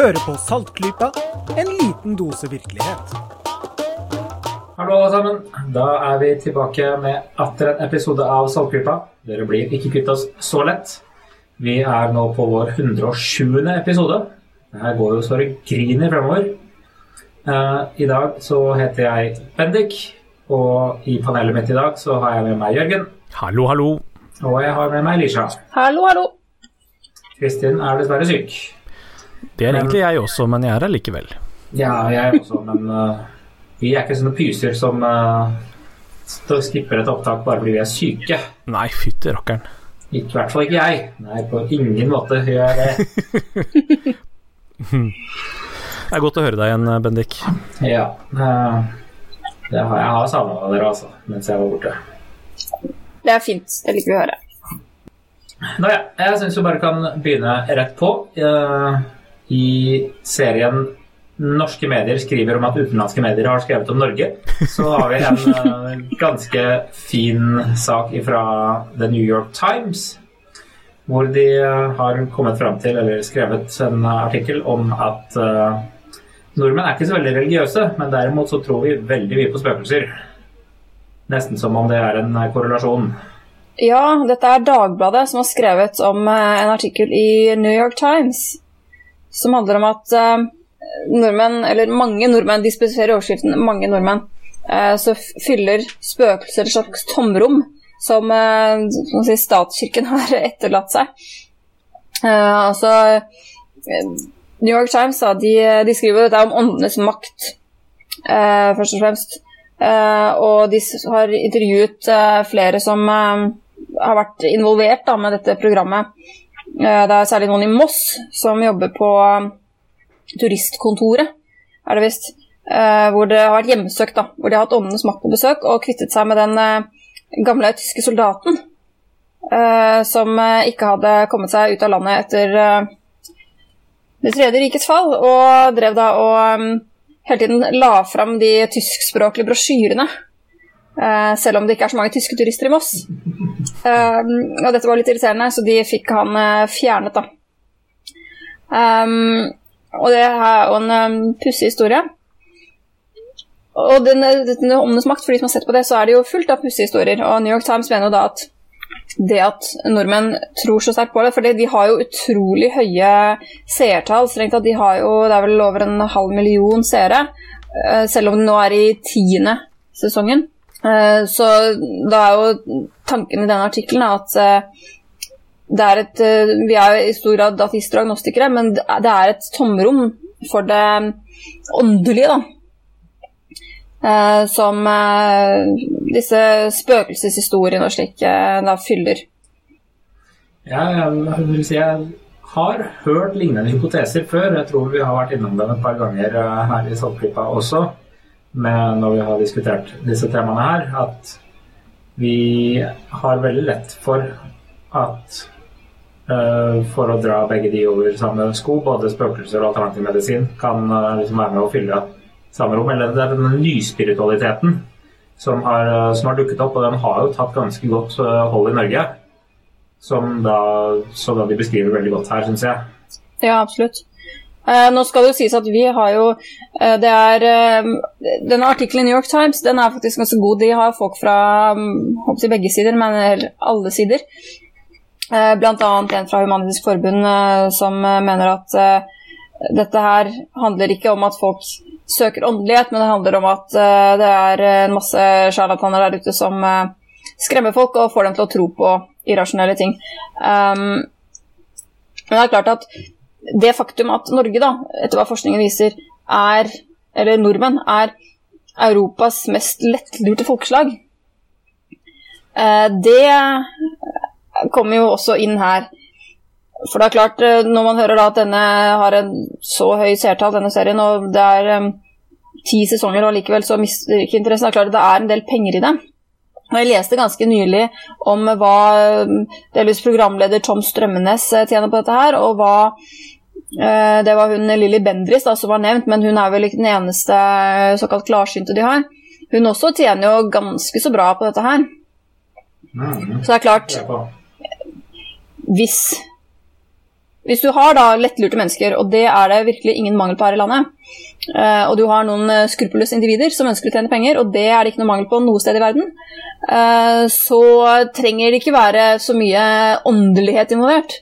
Hører på Saltklypa, en liten dose virkelighet. Hallo alle sammen. Da er vi tilbake med atter en episode av Saltklypa. Dere blir ikke kvitt oss så lett. Vi er nå på vår 107. episode. Det her går jo så det griner fremover. Eh, I dag så heter jeg Bendik, og i panelet mitt i dag så har jeg med meg Jørgen. Hallo, hallo. Og jeg har med meg Lisha. Hallo, hallo. Kristin er dessverre syk. Det er egentlig jeg også, men jeg er her likevel. Ja, jeg er også, men uh, vi er ikke sånne pyser som uh, skipper et opptak bare fordi vi er syke. Nei, fytti rakkeren. I hvert fall ikke jeg. Nei, på ingen måte gjør jeg det. Det er godt å høre deg igjen, Bendik. Ja. Uh, det har, jeg har savna dere, altså, mens jeg var borte. Det er fint. Det liker vi å høre. Nå ja, jeg syns vi bare kan begynne rett på. Eh, I serien norske medier skriver om at utenlandske medier har skrevet om Norge, så har vi en eh, ganske fin sak fra The New York Times, hvor de eh, har kommet fram til, eller skrevet en artikkel om at uh, nordmenn er ikke så veldig religiøse, men derimot så tror vi veldig mye på spøkelser. Nesten som om det er en korrelasjon. Ja, dette er Dagbladet som har skrevet om en artikkel i New York Times som handler om at eh, nordmenn, eller mange nordmenn, de spesifiserer overskriften 'mange nordmenn', eh, så fyller spøkelser et slags tomrom som eh, si, statskirken har etterlatt seg. Altså New York Times da, de, de skriver dette om åndenes makt, eh, først og fremst. Eh, og de har intervjuet eh, flere som har vært involvert da, med dette programmet. Eh, det er særlig noen i Moss som jobber på eh, turistkontoret, er det visst. eh, hvor det har vært hjemsøkt, da. Hvor de har hatt åndenes makt på besøk og kvittet seg med den eh, gamle tyske soldaten. som ikke hadde kommet seg ut av landet etter det tredje rikets fall, og drev da og um, hele tiden la fram de tyskspråklige brosjyrene. Eh, selv om det ikke er så mange tyske turister i Moss. Eh, og dette var litt irriterende, så de fikk han eh, fjernet, da. Um, og det er jo en um, pussig historie. Og den, den Åndenes makt, for de som har sett på det, så er det jo fullt av pussige historier. Og New York Times mener jo da at det at nordmenn tror så sterkt på det, for de har jo utrolig høye seertall. Strengt tatt, de har jo, det er vel over en halv million seere, eh, selv om det nå er i tiende sesongen. Eh, Så da er jo tanken i denne artikkelen at eh, er et, eh, vi er i stor grad datister og agnostikere, men det er- et tomrom for det åndelige, da. Som disse spøkelseshistoriene og slik da fyller. Ja, jeg vil si jeg har hørt lignende hypoteser før. Jeg tror vi har vært innom dem et par ganger her i Saltklippa også, med, når vi har diskutert disse temaene her, at vi har veldig lett for at uh, for å dra begge de over samme sko, både spøkelser og alternativ medisin, kan uh, liksom være med å fylle samme rom. Eller det er denne nyspiritualiteten som har, uh, som har dukket opp, og den har jo tatt ganske godt hold i Norge. Som da, som da de beskriver veldig godt her, syns jeg. Ja, absolutt. Eh, nå skal det jo sies at vi har jo eh, Det er eh, Denne artikkelen i New York Times den er faktisk ganske god. De har folk fra um, håper begge sider, men alle sider. Annet en fra Human-Etisk Forbund som mener at dette her handler ikke om at folk søker åndelighet, men det handler om at det er en masse sjarlataner der ute som skremmer folk og får dem til å tro på irrasjonelle ting. Um, men det er klart at det faktum at Norge, da, etter hva forskningen viser, er, eller nordmenn, er Europas mest lettlurte folkeslag, eh, det kommer jo også inn her. For det er klart, eh, når man hører at denne har en så høy seertall, denne serien, og det er um, ti sesonger og likevel så mister ikke interessen, det er klart det er en del penger i det. Og Jeg leste ganske nylig om hva delvis programleder Tom Strømmenes eh, tjener på dette her, og hva eh, Det var hun Lilly Bendris da, som var nevnt, men hun er vel ikke den eneste eh, såkalt klarsynte de har. Hun også tjener jo ganske så bra på dette her. Mm. Så det er klart, hvis Hvis du har da lettlurte mennesker, og det er det virkelig ingen mangel på her i landet, eh, og du har noen uh, skruppelløse individer som ønsker å tjene penger, og det er det ikke noe mangel på noe sted i verden, Uh, så trenger det ikke være så mye åndelighet involvert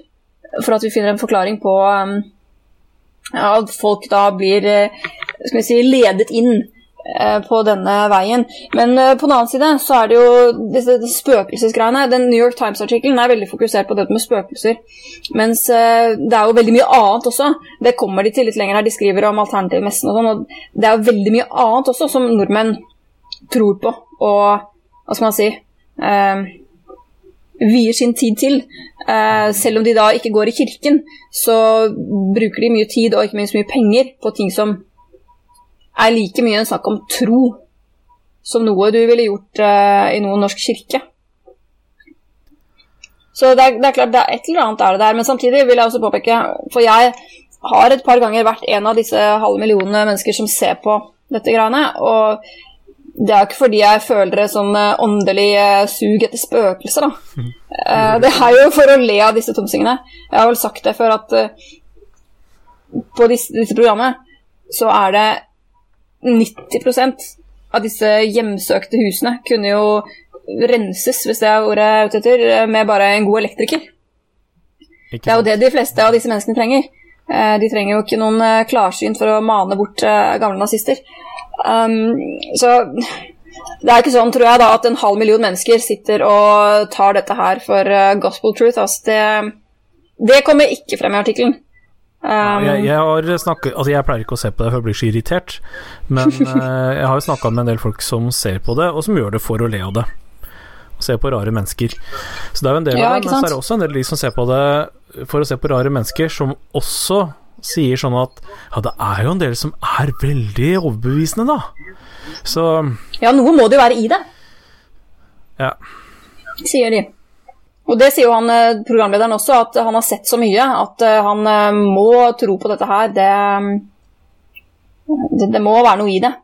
for at vi finner en forklaring på um, at folk da blir eh, skal vi si, ledet inn eh, på denne veien. Men eh, på den annen side så er det jo disse, spøkelsesgreiene. Den New York Times-artikkelen er veldig fokusert på dette med spøkelser. Mens det er jo veldig mye annet også. Det kommer de til litt lenger her. De skriver om alternativmessen og sånn. Og det er jo veldig mye annet også som nordmenn tror på. Og hva skal man si Um, vier sin tid til. Uh, selv om de da ikke går i kirken, så bruker de mye tid og ikke minst mye penger på ting som er like mye en snakk om tro som noe du ville gjort uh, i noen norsk kirke. Så det er, det er, klart, det er et eller annet er det der. Men samtidig vil jeg også påpeke, for jeg har et par ganger vært en av disse halve millionene mennesker som ser på dette greiene, og det er jo ikke fordi jeg føler det som eh, åndelig eh, sug etter spøkelser, da. Det er jo for å le av disse tomsingene. Jeg har vel sagt det før at på disse, disse programmene så er det 90% av disse hjemsøkte husene kunne jo renses, hvis det er ordet jeg er ute etter, med bare en god elektriker. Det er jo det de fleste av disse menneskene trenger. De trenger jo ikke noen klarsyn for å mane bort gamle nazister. Um, så det er ikke sånn, tror jeg, da, at en halv million mennesker sitter og tar dette her for gospel truth. Altså, det, det, kommer ikke frem i artikkelen. Um, jeg, jeg, snakket, altså jeg, pleier ikke å se på det, for jeg blir så irritert. Men uh, jeg har jo snakka med en del folk som ser på det, og som gjør det for å le av det. Og Se på rare mennesker. Så det er jo en del ja, av det, men så er det også en del de som ser på det for å se på rare mennesker, som også sier sånn at ja, det er jo en del som er veldig overbevisende, da. Så Ja, noe må det jo være i det. Ja. Sier de. Og det sier jo han eh, programlederen også, at han har sett så mye at eh, han eh, må tro på dette her. Det, det, det må være noe i det.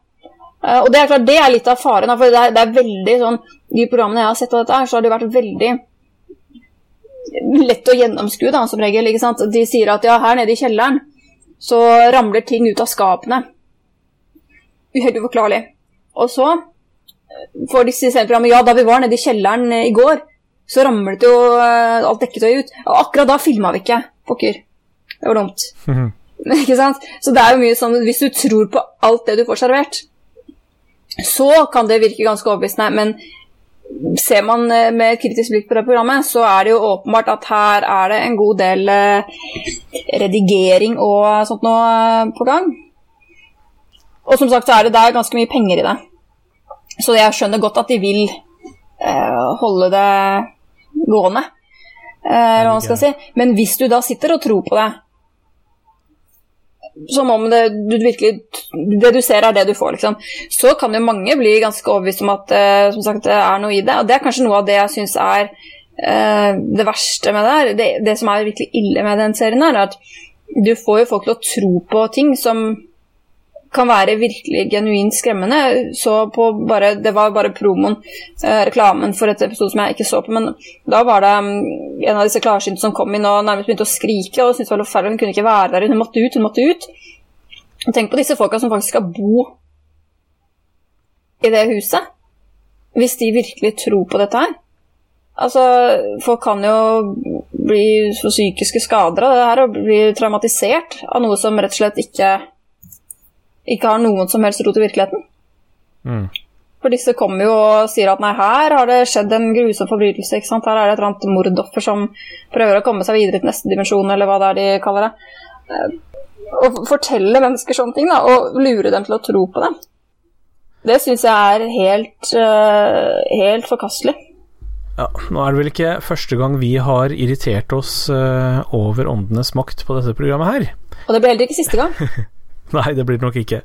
Og det er klart, det er litt av faren. For det er, det er veldig sånn De programmene jeg har sett av dette her, så har det vært veldig lett å gjennomskue, da, som regel. ikke sant? De sier at ja, her nede i kjelleren så ramler ting ut av skapene. Helt uforklarlig. Og så får de disse programmet Ja, da vi var nede i kjelleren i går, så ramlet jo uh, alt dekketøyet ut. Og akkurat da filma vi ikke. Pokker. Det var dumt. Mm -hmm. ikke sant? Så det er jo mye sånn Hvis du tror på alt det du får servert, så kan det virke ganske overbevisende. Men ser man eh, med et kritisk blikk på det programmet, så er det jo åpenbart at her er det en god del eh, redigering og sånt noe eh, på gang. Og som sagt så er det der ganske mye penger i det. Så jeg skjønner godt at de vil eh, holde det gående, eh, hva man skal si. Men hvis du da sitter og tror på det, som om det du virkelig Det du ser, er det du får, liksom. Så kan jo mange bli ganske overbevist om at eh, som sagt, det er noe i det. Og det er kanskje noe av det jeg syns er eh, det verste med det her. Det, det, som er virkelig ille med den serien, her, er at du får jo folk til å tro på ting som kan være virkelig genuint skremmende. Så på bare, det var bare promoen, eh, reklamen for et episode som jeg ikke så på, men da var det um, en av disse klarsynte som kom inn og nærmest begynte å skrike og syntes det var forferdelig. Hun kunne ikke være der, hun måtte ut, hun måtte ut. Tenk på disse folka som faktisk skal bo i det huset. Hvis de virkelig tror på dette her. Altså, folk kan jo bli psykiske skader av det her og bli traumatisert av noe som rett og slett ikke ikke har noen som helst rot i virkeligheten. Mm. For disse kommer jo og sier at nei, her har det skjedd en grusom forbrytelse. ikke sant? Her er det et eller annet mordoffer som prøver å komme seg videre til neste dimensjon, eller hva det er de kaller det. Eh, å fortelle mennesker sånne ting, da, og lure dem til å tro på det, det syns jeg er helt, uh, helt forkastelig. Ja, nå er det vel ikke første gang vi har irritert oss uh, over åndenes makt på dette programmet her. Og det blir heller ikke siste gang. Nei, det blir det nok ikke.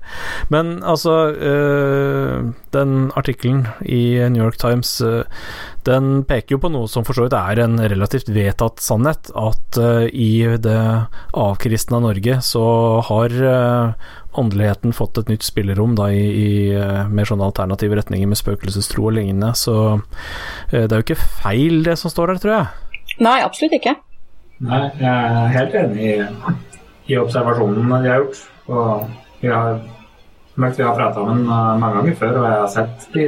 Men altså øh, Den artikkelen i New York Times øh, den peker jo på noe som for så vidt er en relativt vedtatt sannhet. At øh, i det avkristna Norge så har åndeligheten fått et nytt spillerom da, i, i mer sånne alternative retninger med spøkelsestro og lignende. Så det er jo ikke feil det som står der, tror jeg. Nei, absolutt ikke. Nei, jeg er helt enig i, i observasjonen de har gjort. Og jeg har, vi har prata om den mange ganger før, og jeg har sett de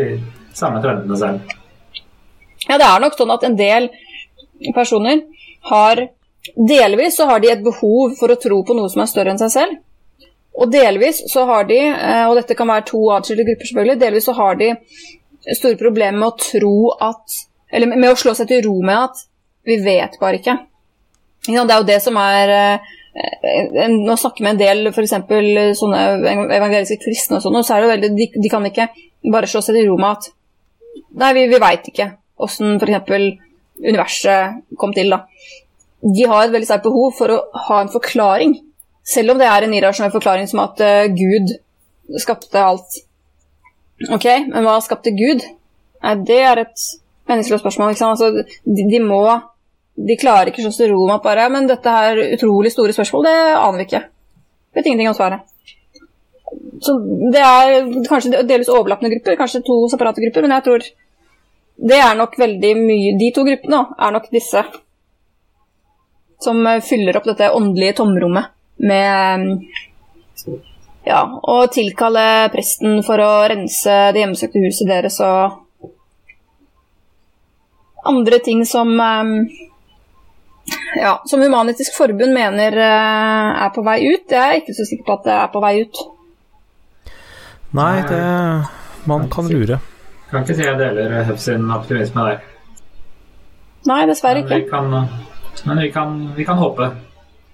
samme trendene selv. Ja, det er nok sånn at en del personer har Delvis så har de et behov for å tro på noe som er større enn seg selv. Og delvis så har de, eh, og dette kan være to atskilte grupper selvfølgelig, delvis så har de store problemer med å tro at Eller med å slå seg til ro med at vi vet bare ikke. Det er jo det som er eh, Nå snakker med en del f.eks. sånne evangeliske kristne og sånn, så er det veldig de, de, kan ikke bare slå seg til ro med at Nei, vi, vi veit ikke åssen f.eks. universet kom til, da. De har et veldig sterkt behov for å ha en forklaring. Selv om det er en irrasjonell forklaring som at uh, Gud skapte alt. Ok, men hva skapte Gud? Nei, det er et meningsløst spørsmål. Altså, de, de, må De klarer ikke å til ro med at bare Men dette er utrolig store spørsmål, det aner vi ikke. Vet ingenting om svaret. Så det er kanskje delvis overlappende grupper, kanskje to separate grupper, men jeg tror det er nok veldig mye De to gruppene er nok disse som fyller opp dette åndelige tomrommet med ja, å tilkalle presten for å rense det hjemsøkte huset deres og andre ting som ja, som Human-Etisk Forbund mener eh, er på vei ut. Jeg er ikke så sikker på at det er på vei ut. Nei, det Man kan lure. Kan ikke si jeg deler Huff sin optimisme der. Nei, dessverre ikke. Men vi kan, men vi kan, vi kan håpe.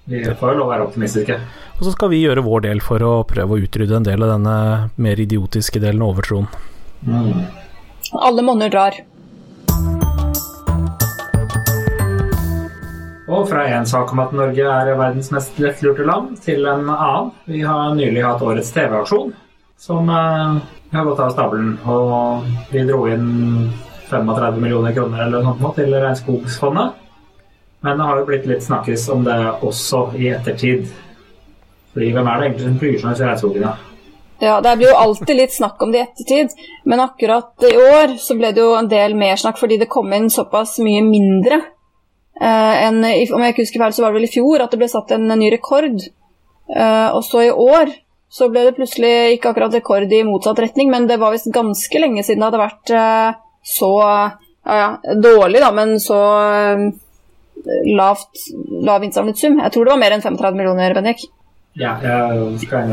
Vi får jo lov å være optimistiske. Og så skal vi gjøre vår del for å prøve å utrydde en del av denne mer idiotiske delen av overtroen. Mm. Alle monner drar. Og fra en sak om at Norge er verdens mest lettlurte land, til en annen. Vi har nylig hatt årets TV-aksjon, som eh, har gått av stabelen. Og vi dro inn 35 millioner kroner eller noe til Regnskogsfondet. Men det har jo blitt litt snakkes om det også i ettertid. Fordi hvem er det egentlig som bryr seg om regnskogene? Ja, det blir jo alltid litt snakk om det i ettertid, men akkurat i år så ble det jo en del mer snakk fordi det kom inn såpass mye mindre eh, enn Om jeg ikke husker feil, så var det vel i fjor at det ble satt en, en ny rekord. Eh, og så i år så ble det plutselig ikke akkurat rekord i motsatt retning, men det var visst ganske lenge siden det hadde vært eh, så ja, ja, dårlig, da, men så lavt, lav innsamlet sum. Jeg tror det var mer enn 35 millioner, Bendik. Ja, jeg skal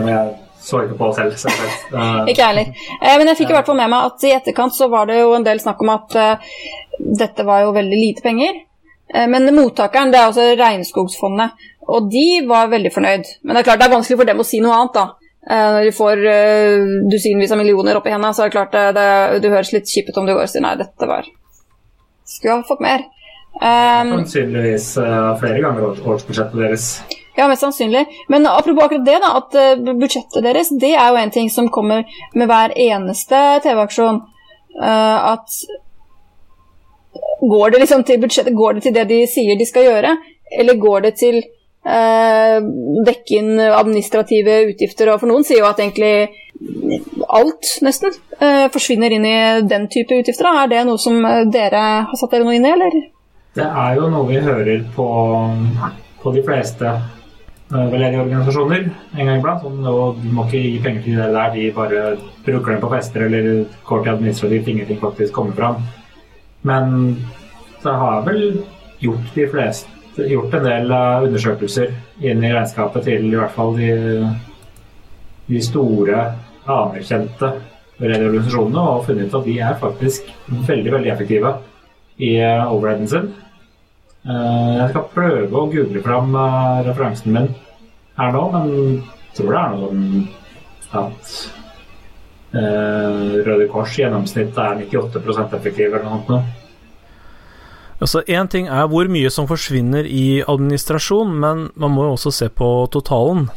så ikke på selv. Uh, ikke jeg heller. Eh, men jeg fikk i hvert fall med meg at i etterkant så var det jo en del snakk om at uh, dette var jo veldig lite penger. Uh, men mottakeren, det er altså Regnskogsfondet, og de var veldig fornøyd. Men det er klart det er vanskelig for dem å si noe annet, da. Når de får dusinvis av millioner opp i hendene, så er det klart det, det, det høres litt kjipt ut om du går og sier nei, dette var Skulle ha fått mer. Um, Sannsynligvis flere ganger årsbudsjettet deres. Ja, mest sannsynlig. Men apropos akkurat det, da, at uh, budsjettet deres det er jo en ting som kommer med hver eneste TV-aksjon. Uh, at Går det liksom til budsjettet, går det til det de sier de skal gjøre, eller går det til eh, dekke inn administrative utgifter? Og for noen sier jo at egentlig alt, nesten, eh, forsvinner inn i den type utgifter. Er det noe som dere har satt dere noe inn i, eller? Det er jo noe vi hører på, på de fleste veldedige organisasjoner en gang iblant. Sånn, og du må ikke gi penger til det der, de bare bruker dem på fester eller går til administrativt, ingenting faktisk kommer fram. Men det har vel gjort de fleste gjort en del undersøkelser inn i regnskapet til i hvert fall de, de store, anerkjente veldedige og funnet ut at de er faktisk veldig, veldig effektive i overheaden sin. Jeg skal prøve å google fram referansen min her nå, men jeg tror det er noe sånn at eh, Røde Kors gjennomsnitt er 98% effektiv eller noe sånt. Altså, Én ting er hvor mye som forsvinner i administrasjon, men man må jo også se på totalen.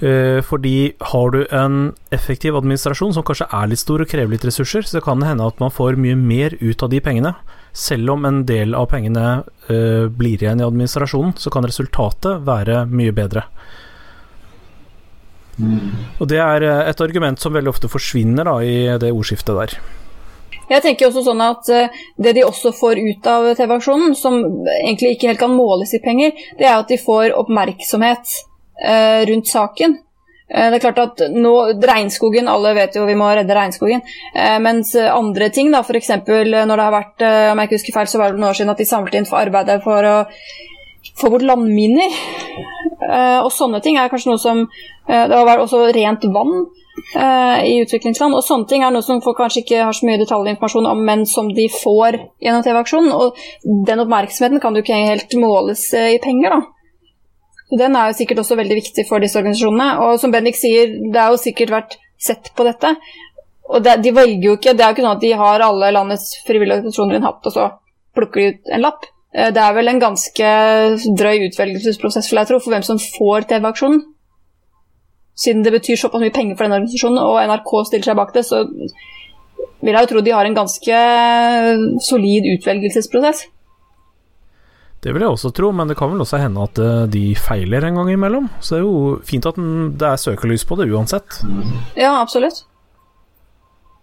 Eh, fordi har du en effektiv administrasjon som kanskje er litt stor og krever litt ressurser, så kan det hende at man får mye mer ut av de pengene. Selv om en del av pengene eh, blir igjen i administrasjonen, så kan resultatet være mye bedre. Og det er eh, et argument som veldig ofte forsvinner da, i det ordskiftet der. Jeg tenker også sånn at eh, Det de også får ut av TV-aksjonen, som egentlig ikke helt kan måles i penger, det er at de får oppmerksomhet eh, rundt saken. Det er klart at nå, Regnskogen, alle vet jo vi må redde regnskogen. Mens andre ting, da, f.eks. når det har vært om jeg ikke husker feil, så var det noen år siden at de samlet inn for arbeidet for å få bort landminer. Og sånne ting er kanskje noe som Det har vært også rent vann i utviklingsland. Og sånne ting er noe som folk kanskje ikke har så mye detaljinformasjon om, men som de får gjennom TV-aksjonen. Og den oppmerksomheten kan jo ikke helt måles i penger, da. Så Den er jo sikkert også veldig viktig for disse organisasjonene. Og som Bendik sier, det har jo sikkert vært sett på dette. Og det, de velger jo ikke Det er jo ikke sånn at de har alle landets frivillige organisasjoner i en hatt, og så plukker de ut en lapp. Eh, det er vel en ganske drøy utvelgelsesprosess for, jeg tror, for hvem som får TV-aksjonen. Siden det betyr såpass mye penger for den organisasjonen, og NRK stiller seg bak det, så vil jeg jo tro de har en ganske solid utvelgelsesprosess. Det vil jeg også tro, men det kan vel også hende at eh, de feiler en gang imellom. Så det er jo fint at det er søkelys på det uansett. Ja, absolutt.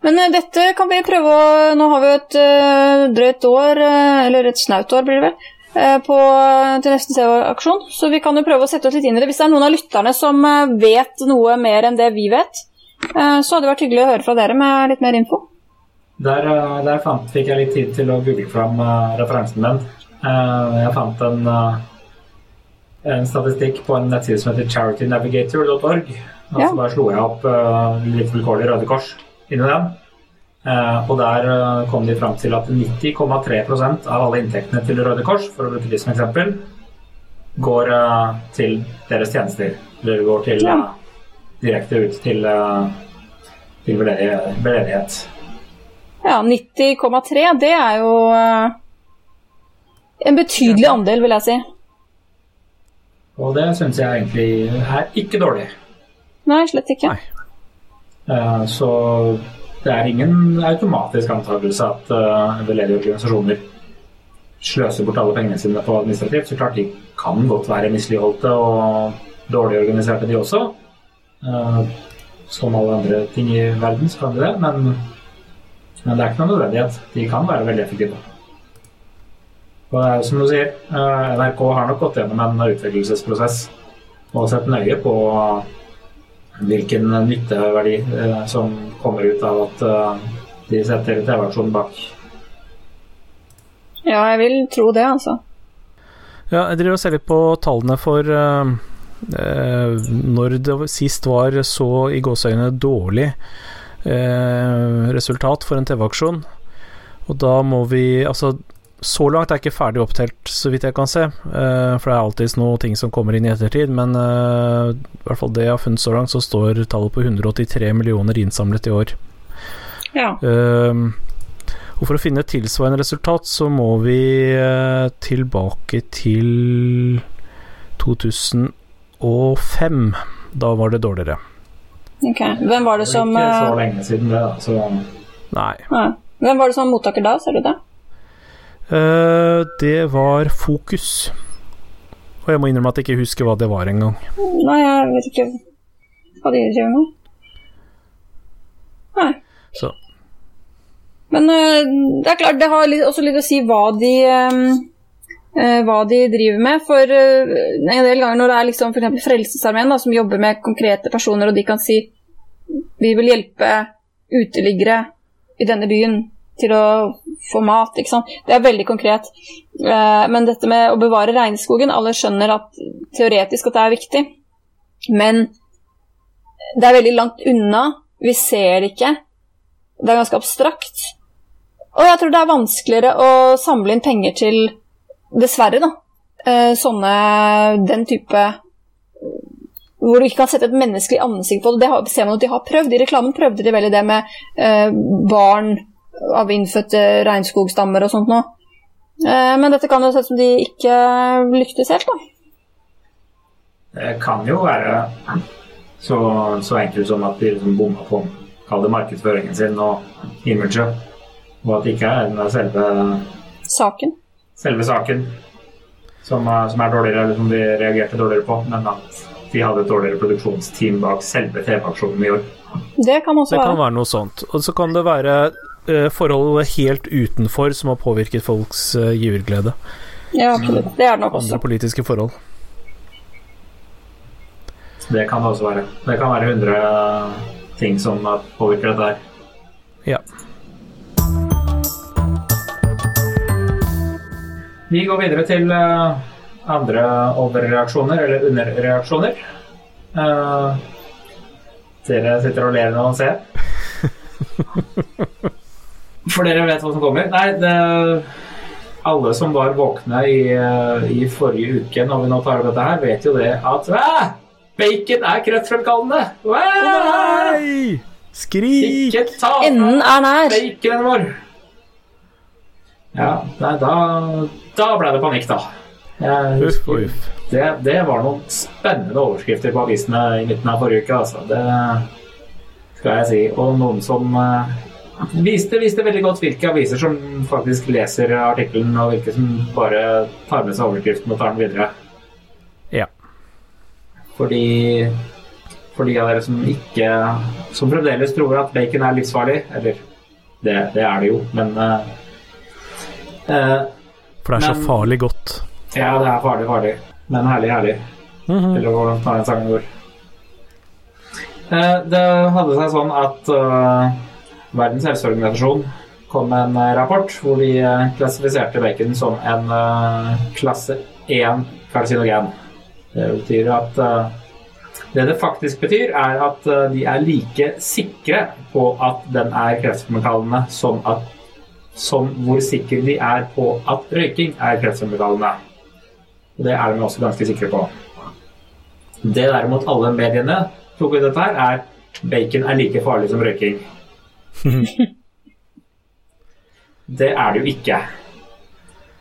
Men uh, dette kan vi prøve å Nå har vi jo et uh, drøyt år, uh, eller et snaut år blir det vel, på, til neste CO-aksjon. Så vi kan jo prøve å sette oss litt inn i det. Hvis det er noen av lytterne som vet noe mer enn det vi vet, så hadde det vært hyggelig å høre fra dere med litt mer info. Der, der fant, fikk jeg litt tid til å google fram referansen min. Eh, jeg fant en, eh, en, statistikk på en nettside som heter charitynavigator.org. Og så bare slo jeg opp eh, litt vilkårlig Røde Kors inni den. Og der kom de fram til at 90,3% av alle inntektene til Røde Kors, for å bruke de som eksempel, går til deres tjenester. Eller går til, ja. direkte ut til, til veldedighet. Ja, 90,3 det er jo en betydelig andel, vil jeg si. Og det syns jeg egentlig er ikke dårlig. Nei, slett ikke. Nei. Uh, så det er ingen automatisk antakelse at veldedige organisasjoner sløser bort alle pengene sine på administrativt. Så klart de kan godt være misligholdte og dårlig organiserte, de også. Uh, som alle andre ting i verden, så kan de det. Men, men det er ikke noen nødvendighet. De kan være veldig effektive. Og det er som du sier, eh, NRK har nok gått gjennom en utviklingsprosess og sett nøye på hvilken nytteverdi eh, som kommer ut av at eh, de setter TV-aksjonen bak. Ja, jeg vil tro det, altså. Ja, jeg driver og ser litt på tallene for uh, uh, når det sist var så i gåseøynene dårlig uh, resultat for en TV-aksjon. Og da må vi Altså, så langt er jeg ikke ferdig opptelt, så vidt jeg kan se. Uh, for det er alltid noe ting som kommer inn i ettertid. Men uh, i hvert fall det jeg har funnet så langt, så står tallet på 183 millioner innsamlet i år. Ja. Uh, og for å finne et tilsvarende resultat, så må vi tilbake til 2005. Da var det dårligere. Ok. Hvem var det som Det er ikke så lenge siden det, altså. Så... Nei. Hvem var det som var mottaker da, ser du det? Uh, det var Fokus. Og jeg må innrømme at jeg ikke husker hva det var engang. Nei, jeg vet ikke hva de driver med. Nei. Så. Men uh, det er klart, det har også litt å si hva de uh, hva de driver med. For en del ganger når det er liksom f.eks. Frelsesarmeen som jobber med konkrete personer, og de kan si vi vil hjelpe uteliggere i denne byen til å få mat. Ikke sant? Det er veldig konkret. Eh, men dette med å bevare regnskogen Alle skjønner at teoretisk at det er viktig, men det er veldig langt unna. Vi ser det ikke. Det er ganske abstrakt. Og jeg tror det er vanskeligere å samle inn penger til, dessverre, da, eh, sånne Den type hvor du ikke kan sette et menneskelig ansikt på det. Det ser man at de har prøvd. I reklamen prøvde de veldig det med eh, barn av innfødte regnskogstammer og sånt noe. Eh, men dette kan jo se ut som de ikke lyktes helt, da. Det kan jo være så, så enkelt som at de liksom bomma på kall det markedsføringen sin og imaget, og at det ikke er selve saken. Selve saken som, som er dårligere, eller som de reagerte dårligere på, men at de hadde et dårligere produksjonsteam bak selve TV-aksjonen i år. Det kan også det være. kan være noe sånt. Og så kan det være eh, forhold helt utenfor som har påvirket folks eh, giverglede. Ja, absolutt. Det er det nok Andre politiske forhold. Det kan det også være. Det kan være 100 ting som påvirker dette her. Ja. Vi går videre til eh, andre overreaksjoner, eller underreaksjoner. Eh, dere sitter og ler når man ser. For dere vet hva som kommer. Nei, det, alle som var våkne i, eh, i forrige uke når vi nå tar opp dette her, vet jo det at Æ, bacon er kreftfremkallende! Å Nei! Skrik! ikke ta Enden er nær. baconen vår! Ja, nei, da, da ble det panikk, da. Jeg Uff uff. det, det var noen spennende overskrifter på avisene i midten av forrige uke, altså. Det skal jeg si. Og noen som eh, viste, viste veldig godt hvilke aviser som faktisk leser artikkelen, og hvilke som bare tar med seg overskriften og tar den videre. Ja. Fordi for de av dere som ikke Som fremdeles tror at bacon er livsfarlig, eller det, det er det jo, men uh, eh, For det er så farlig godt. Ja, det er farlig, farlig. Men herlig, herlig. Mhm. Eller hvordan tar en sangen går. Uh, Det hadde seg sånn at eh, Verdens helseorganisasjon kom med en eh, rapport hvor de eh, klassifiserte bacon som en eh, klasse 1 karsinogen. Det betyr at det det faktisk betyr, er at de er like sikre på at den er kreftfremkallende som, som hvor sikre de er på at røyking er kreftfremkallende. Det er de også ganske sikre på. Det derimot alle mediene tok ut dette her, er bacon er like farlig som røyking. Det er det jo ikke.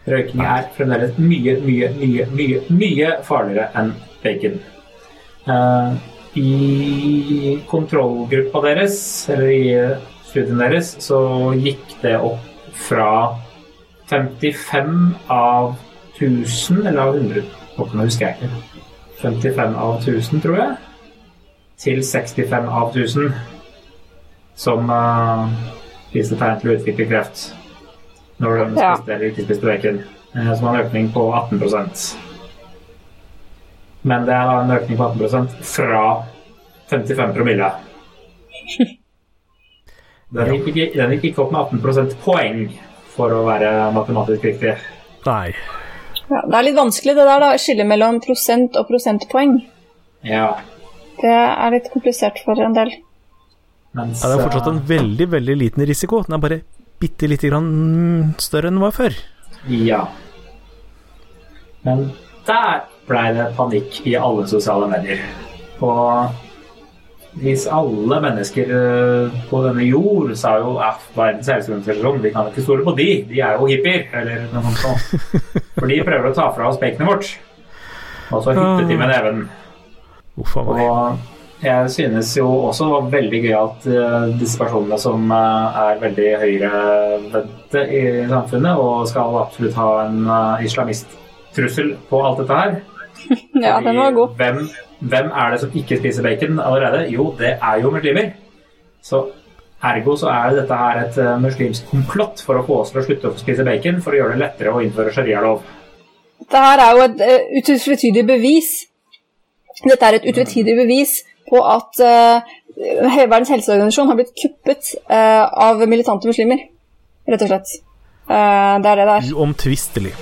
Røyking er fremdeles mye, mye, mye, mye, mye farligere enn bacon. Uh, I kontrollgruppa deres, eller i studien deres, så gikk det opp fra 55 av 1000, eller av 100 Nå husker jeg ikke. 55 av 1000, tror jeg. Til 65 av 1000 som uh, viser tegn til å utvikle kreft når de Ja. spiste eller ikke spiste bacon. Uh, som har en økning på 18% Men det er da en økning på 18% fra 55 promille. Den gikk, ikke, den gikk ikke opp med 18% poeng, for å være matematisk riktig. Nei. Ja, det er litt vanskelig det der da, Skille mellom prosent og prosentpoeng. Ja, Det er litt komplisert for en del. Mens Ja, det er fortsatt en eh, veldig, veldig liten risiko. Den er bare bitte lite grann større enn den var før. Ja. Men der ble det panikk i alle sosiale medier. Og hvis alle mennesker eh, på denne jord sa jo at verdens helseorganisasjon, vi kan ikke stole på de, de er jo hippier, eller noe sånt. sånt. For de prøver å ta fra oss baconet vårt. Og så hyttet de med neven. Uff a meg. Jeg synes jo også det var veldig gøy at eh, disse personene som eh, er veldig høyrevendte i samfunnet og skal absolutt ha en uh, islamisttrussel på alt dette her Ja, den var god. Hvem, hvem er det som ikke spiser bacon allerede? Jo, det er jo muslimer. Så ergo så er dette her et eh, muslimsk komplott for å få oss til å slutte å spise bacon for å gjøre det lettere å innføre sharialov. Dette her er jo et uh, utvetydig bevis. Dette er et utvetydig bevis på at uh, Verdens helseorganisasjon har blitt kuppet eh, av militante muslimer, rett og slett. Eh, det er det det er. Uomtvistelig.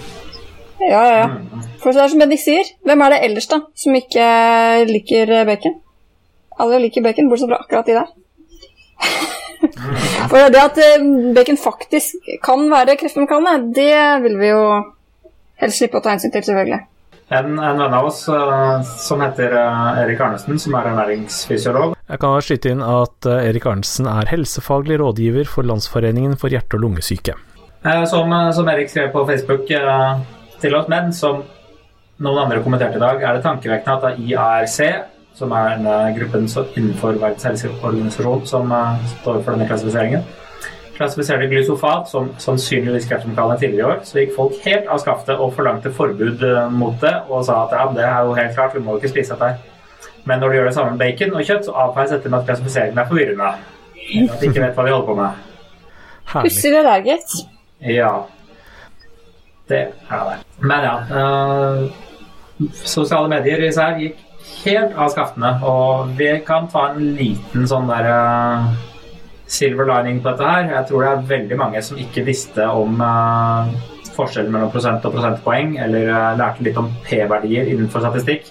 Ja, ja, ja. For det er som de sier, hvem er det ellers da som ikke liker bacon? Alle liker bacon, bortsett fra akkurat de der. For det at eh, bacon faktisk kan være kreftfremkallende, det vil vi jo helst slippe å ta hensyn til, selvfølgelig. En, en venn av oss eh, som heter eh, Erik Arnesen, som er ernæringsfysiolog, Jeg kan skyte inn at eh, Erik Arnesen er helsefaglig rådgiver for Landsforeningen for hjerte- og lungesyke. som, som Erik skrev på Facebook til oss, men som noen andre kommenterte i dag, er det tankevekkende at det er IARC, som er en eh, gruppen som- innenfor Verdens helseorganisasjon som står for denne klassifiseringen, klassifiserte glysofat som sannsynligvis kreftfremkallende tidligere i år, så gikk folk helt av skaftet og forlangte forbud eh, mot det, og sa at ja, det er jo helt klart, vi må jo ikke spise dette her. Men når du gjør det samme med bacon og kjøtt, så avfeies dette med at klassifiseringen er forvirrende. At de ikke vet hva de holder på med. Pussig det der, gitt. Ja. Det er det. Men ja. Øh, sosiale medier især gikk helt av skaftene, og vi kan ta en liten sånn der eh, silver lining på dette her. Jeg tror det er veldig mange som ikke visste om uh, forskjellen mellom prosent og prosentpoeng, eller uh, lærte litt om P-verdier innenfor statistikk.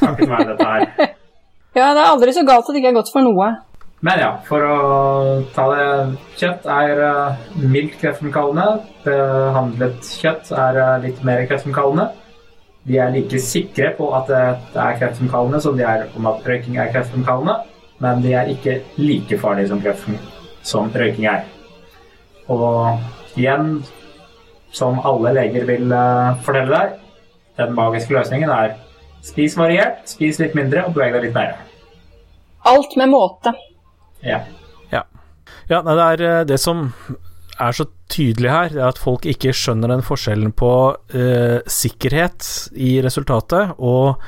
Takket være dette her. Ja, det er aldri så galt at det ikke er godt for noe. Men ja, for å ta det Kjøtt er uh, mildt kreftfremkallende. Behandlet kjøtt er uh, litt mer kreftfremkallende. De er like sikre på at det er kreftfremkallende som de er om at røyking er kreftfremkallende, men de er ikke like farlige som, kreften som røyking er. Og igjen, som alle leger vil eh, fortelle deg, den magiske løsningen er spis variert, spis litt mindre og beveg deg litt mer. Alt med måte. Ja. Ja, ja nei, det er eh, det som er så tydelig her, det er at folk ikke skjønner den forskjellen på eh, sikkerhet i resultatet og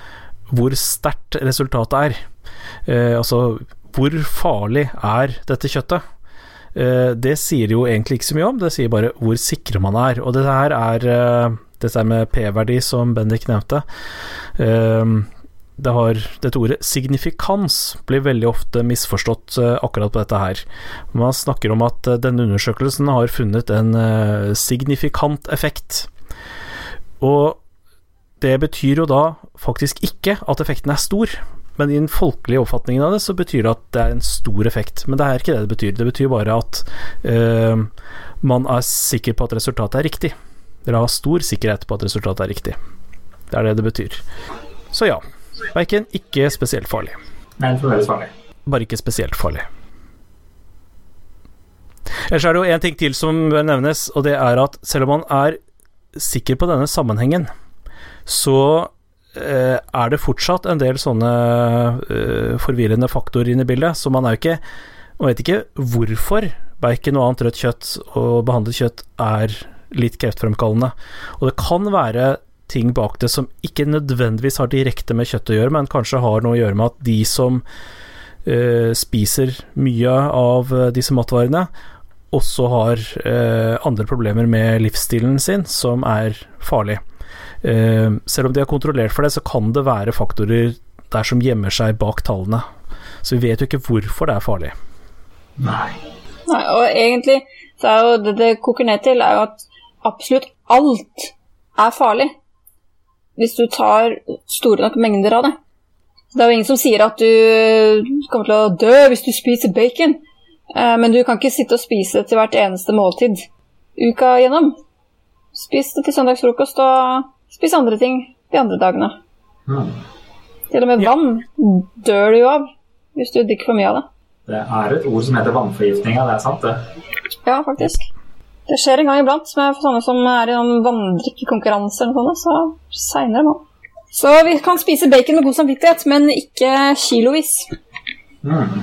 hvor sterkt resultatet er. Eh, altså, hvor farlig er dette kjøttet? Eh, det sier jo egentlig ikke så mye om, det sier bare hvor sikre man er. Og dette her er eh, dette med P-verdi som Bendik nevnte. Eh, det har dette ordet signifikans blir veldig ofte misforstått uh, akkurat på dette her. Man snakker om at uh, denne undersøkelsen har funnet en signifikant effekt. Og det betyr jo da faktisk ikke at effekten er stor. Men i den folkelige oppfatningen av det, så betyr det at det er en stor effekt. Men det er ikke det det betyr. Det betyr bare at man er sikker på at resultatet er riktig. Dere har stor sikkerhet på at resultatet er riktig. Det er det det betyr. Så ja, Bacon ikke spesielt farlig. Men fremdeles farlig. Bare ikke spesielt farlig. Ellers er det jo én ting til som bør nevnes, og det er at selv om man er sikker på denne sammenhengen, så eh, er det fortsatt en del sånne eh, forvirrende faktorer inne i bildet, så man er jo ikke Man vet ikke hvorfor bacon og annet rødt kjøtt og behandlet kjøtt er litt kreftfremkallende. Og det kan være ting bak det som ikke nødvendigvis har direkte med kjøtt å gjøre, men kanskje har noe å gjøre med at de som uh, spiser mye av disse matvarene, også har andre problemer med livsstilen sin som er farlig. Uh, selv om de har kontrollert for det, så kan det være faktorer der som gjemmer seg bak tallene. Så vi vet jo ikke hvorfor det er farlig. Nei. Nei og egentlig så er jo det det koker ned til, er jo at absolutt alt er farlig hvis du tar store nok mengder av det. Det er jo ingen som sier at du kommer til å dø hvis du spiser bacon, men du kan ikke sitte og spise det til hvert eneste måltid uka gjennom. Spis det til søndagsfrokost, og spis andre ting de andre dagene. Mm. Til og med vann dør du jo av hvis du drikker for mye av det. Det er et ord som heter vannforgiftning, ja, det er sant, det. Ja, faktisk. Det skjer en gang iblant med sånne som er i noen vanndrikkekonkurranser eller noe sånt, så seinere nå. Så vi kan spise bacon med god samvittighet, men ikke kilovis. Mm.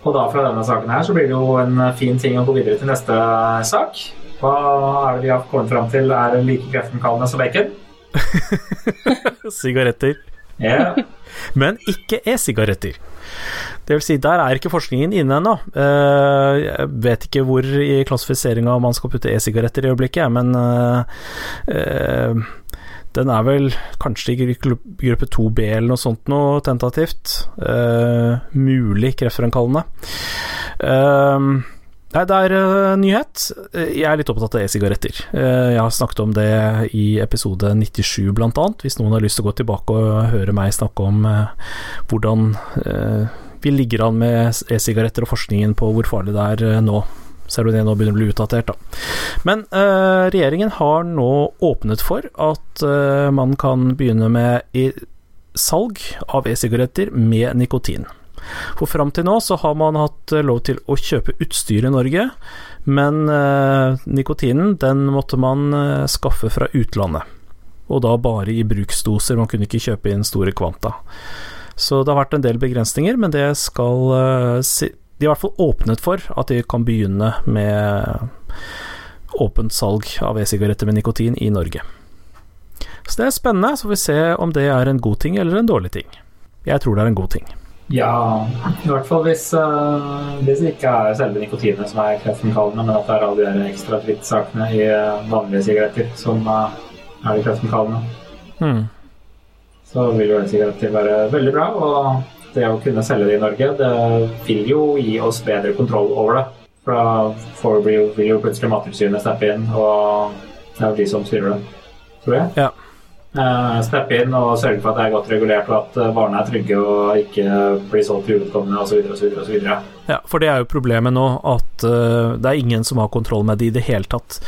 Og da fra denne saken her så blir det jo en fin ting å gå videre til neste sak. Hva er det vi har kommet fram til er like kreftfremkallende som bacon? Sigaretter. Yeah. Men ikke e-sigaretter. Det vil si, der er ikke forskningen inne ennå. Jeg vet ikke hvor i klassifiseringa man skal putte e-sigaretter i øyeblikket, men den er vel kanskje i gruppe 2B eller noe sånt noe tentativt. mulig kreftfremkallende. Nei, det er uh, nyhet. Jeg er litt opptatt av e-sigaretter. Uh, jeg har snakket om det i episode 97 blant annet, hvis noen har lyst til å gå tilbake og høre meg snakke om uh, hvordan vi ligger an med e-sigaretter og forskningen på hvor farlig det er nå. Selv om det nå begynner å bli utdatert, da. Men regjeringen har nå åpnet for at man kan begynne med salg av e-sigaretter med nikotin. For fram til nå så har man hatt lov til å kjøpe utstyr i Norge, men eh, nikotinen den måtte man eh, skaffe fra utlandet. Og da bare i bruksdoser, man kunne ikke kjøpe inn store kvanta. Så det har vært en del begrensninger, men det skal eh, si, De er i hvert fall åpnet for at de kan begynne med åpent salg av e-sigaretter med nikotin i Norge. Så det er spennende, så får vi se om det er en god ting eller en dårlig ting. Jeg tror det er en god ting. Ja, i hvert fall hvis, uh, hvis det ikke er selve nikotinet som er kreftfremkallende, men at det er alle de ekstra frittsakene i uh, vanlige sigaretter som uh, er de kreftfremkallende. Mm. Så vil jo e-sigaretter være veldig bra, og det å kunne selge det i Norge, det vil jo gi oss bedre kontroll over det. For da får vi vil jo plutselig Mattilsynet steppe inn, og det er jo de som styrer det, tror jeg. Ja. Uh, steppe inn og sørge for at det er godt regulert, og at varene er trygge og ikke blir solgt til uvedkommende osv. osv. Ja, for det er jo problemet nå at uh, det er ingen som har kontroll med det i det hele tatt.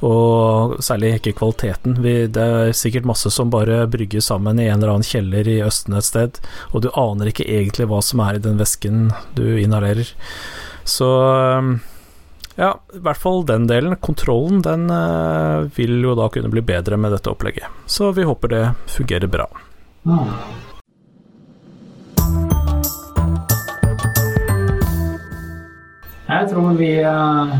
Og særlig ikke kvaliteten. Det er sikkert masse som bare brygges sammen i en eller annen kjeller i Østen et sted, og du aner ikke egentlig hva som er i den væsken du inhalerer. Så ja, i hvert fall den delen. Kontrollen den uh, vil jo da kunne bli bedre med dette opplegget. Så vi håper det fungerer bra. Mm. Jeg tror vi uh,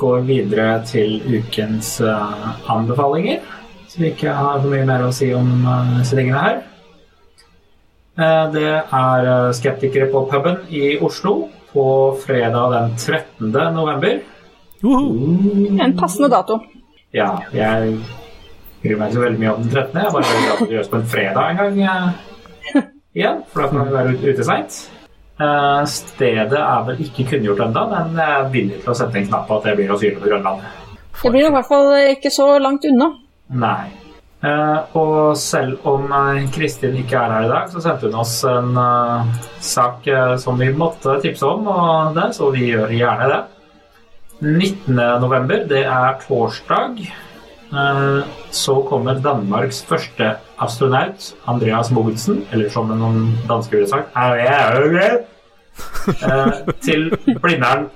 går videre til ukens uh, anbefalinger. Så vi ikke har for mye mer å si om disse her. Det er Skeptikere på puben i Oslo på fredag den 13. november. Mm. En passende dato. Ja, jeg bryr meg ikke så veldig mye om den 13. Jeg bare vil at det gjøres på en fredag en gang eh, igjen, for da kan vi være ute seint. Uh, stedet er vel ikke kunngjort ennå, men jeg er villig til å sette en knapp på at det blir å syle på Grønland. Det blir i hvert fall ikke så langt unna. Nei. Uh, og selv om uh, Kristin ikke er her i dag, så sendte hun oss en uh, sak som vi måtte tipse om, og det, så vi gjør gjerne det. 19.11., det er torsdag, så kommer Danmarks første astronaut, Andreas Mogensen, eller som noen dansker ville sagt til Blindern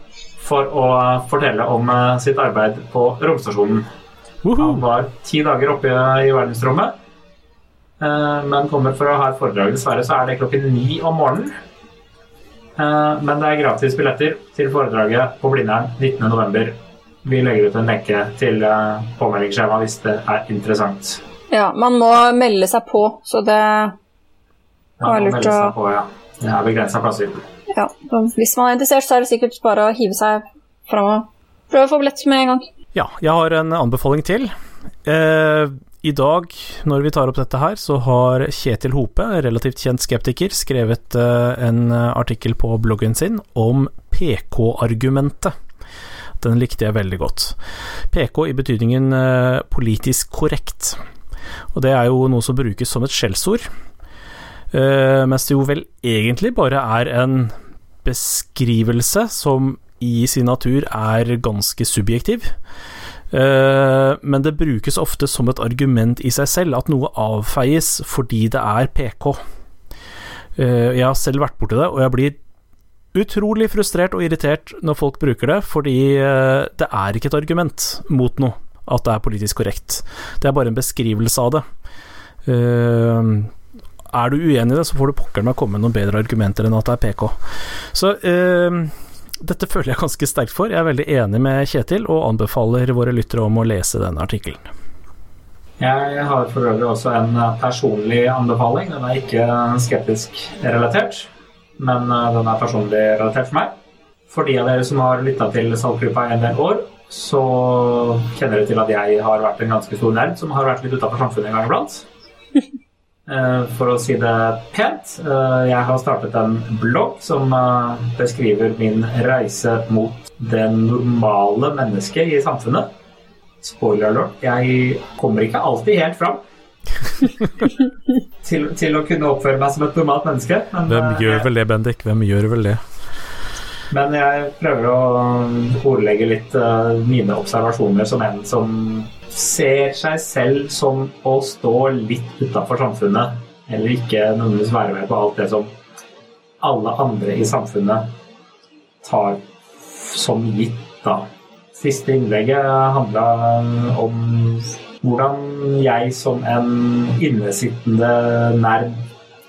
for å fortelle om sitt arbeid på romstasjonen. Han var ti dager oppe i verdensrommet, men kommer for å ha et foredrag. Dessverre så er det klokken ni om morgenen. Men det er gratis billetter til foredraget på Blindern 19.11. Vi legger ut en lenke til påmeldingsskjema hvis det er interessant. Ja, man må melde seg på, så det Ja, var lurt å på, ja. Det er begrensa plasser. ja, Hvis man er interessert, så er det sikkert bare å hive seg fram og prøve å få billett med en gang. Ja, jeg har en anbefaling til. Eh, I dag, når vi tar opp dette her, så har Kjetil Hope, relativt kjent skeptiker, skrevet eh, en artikkel på bloggen sin om PK-argumentet. Den likte jeg veldig godt. PK i betydningen eh, politisk korrekt. Og det er jo noe som brukes som et skjellsord, eh, mens det jo vel egentlig bare er en beskrivelse som i sin natur er ganske subjektiv. Eh, men det brukes ofte som et argument i seg selv, at noe avfeies fordi det er PK. Eh, jeg har selv vært borti det, og jeg blir utrolig frustrert og irritert når folk bruker det, fordi eh, det er ikke et argument mot noe at det er politisk korrekt. Det er bare en beskrivelse av det. Er du uenig i det, så får du pokker meg komme med noen bedre argumenter enn at det er PK. Så dette føler jeg ganske sterkt for. Jeg er veldig enig med Kjetil, og anbefaler våre lyttere om å lese denne artikkelen. Jeg har for øvrig også en personlig anbefaling. Den er ikke skeptisk relatert, men den er personlig relatert for meg. For de av dere som har lytta til Saltgruppa en del år, så kjenner dere til at jeg har vært en ganske stor nerd som har vært litt utafor samfunnet en gang iblant. For å si det pent. Jeg har startet en blogg som beskriver min reise mot det normale mennesket i samfunnet. Spoiler alert, jeg kommer ikke alltid helt fram til, til å kunne oppføre meg som et normalt menneske. Men, Hvem gjør vel det, Bendik? Hvem gjør vel det? Men jeg prøver å ordlegge litt mine observasjoner som en som ser seg selv som å stå litt utafor samfunnet, eller ikke nødvendigvis være med på alt det som alle andre i samfunnet tar som gitt, da. Siste innlegget handla om hvordan jeg som en innesittende nerd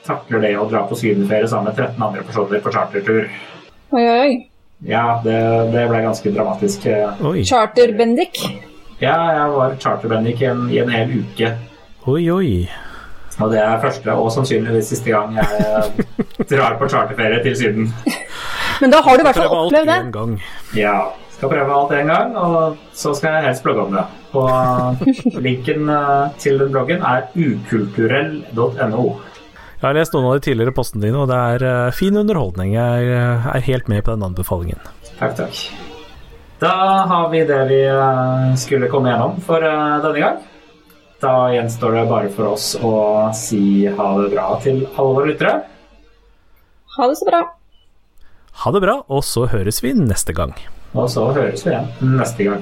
takler det å dra på sydenferie sammen med 13 andre personer på chartertur. Oi, oi, oi. Ja, det, det ble ganske dramatisk. Oi, Charter-Bendik. Ja, jeg var charterbendik i i en hel uke. oi, oi. Og det er første og sannsynligvis siste gang jeg drar på charterferie til Syden. Men da har du i hvert fall opplevd det. gang. Ja. Skal prøve alt en gang, og så skal jeg helst blogge om det. Og linken eh, til den bloggen er ukulturell.no. Jeg har lest noen av de tidligere postene dine, og det er eh, fin underholdning. Jeg eh, er helt med på den anbefalingen. Takk, takk. Da har vi det vi eh, skulle komme gjennom for denne gang. Da gjenstår det bare for oss å si ha det bra til alle våre lyttere. Ha det så bra. Ha det bra, og så høres vi neste gang. Og så høres vi igjen neste gang.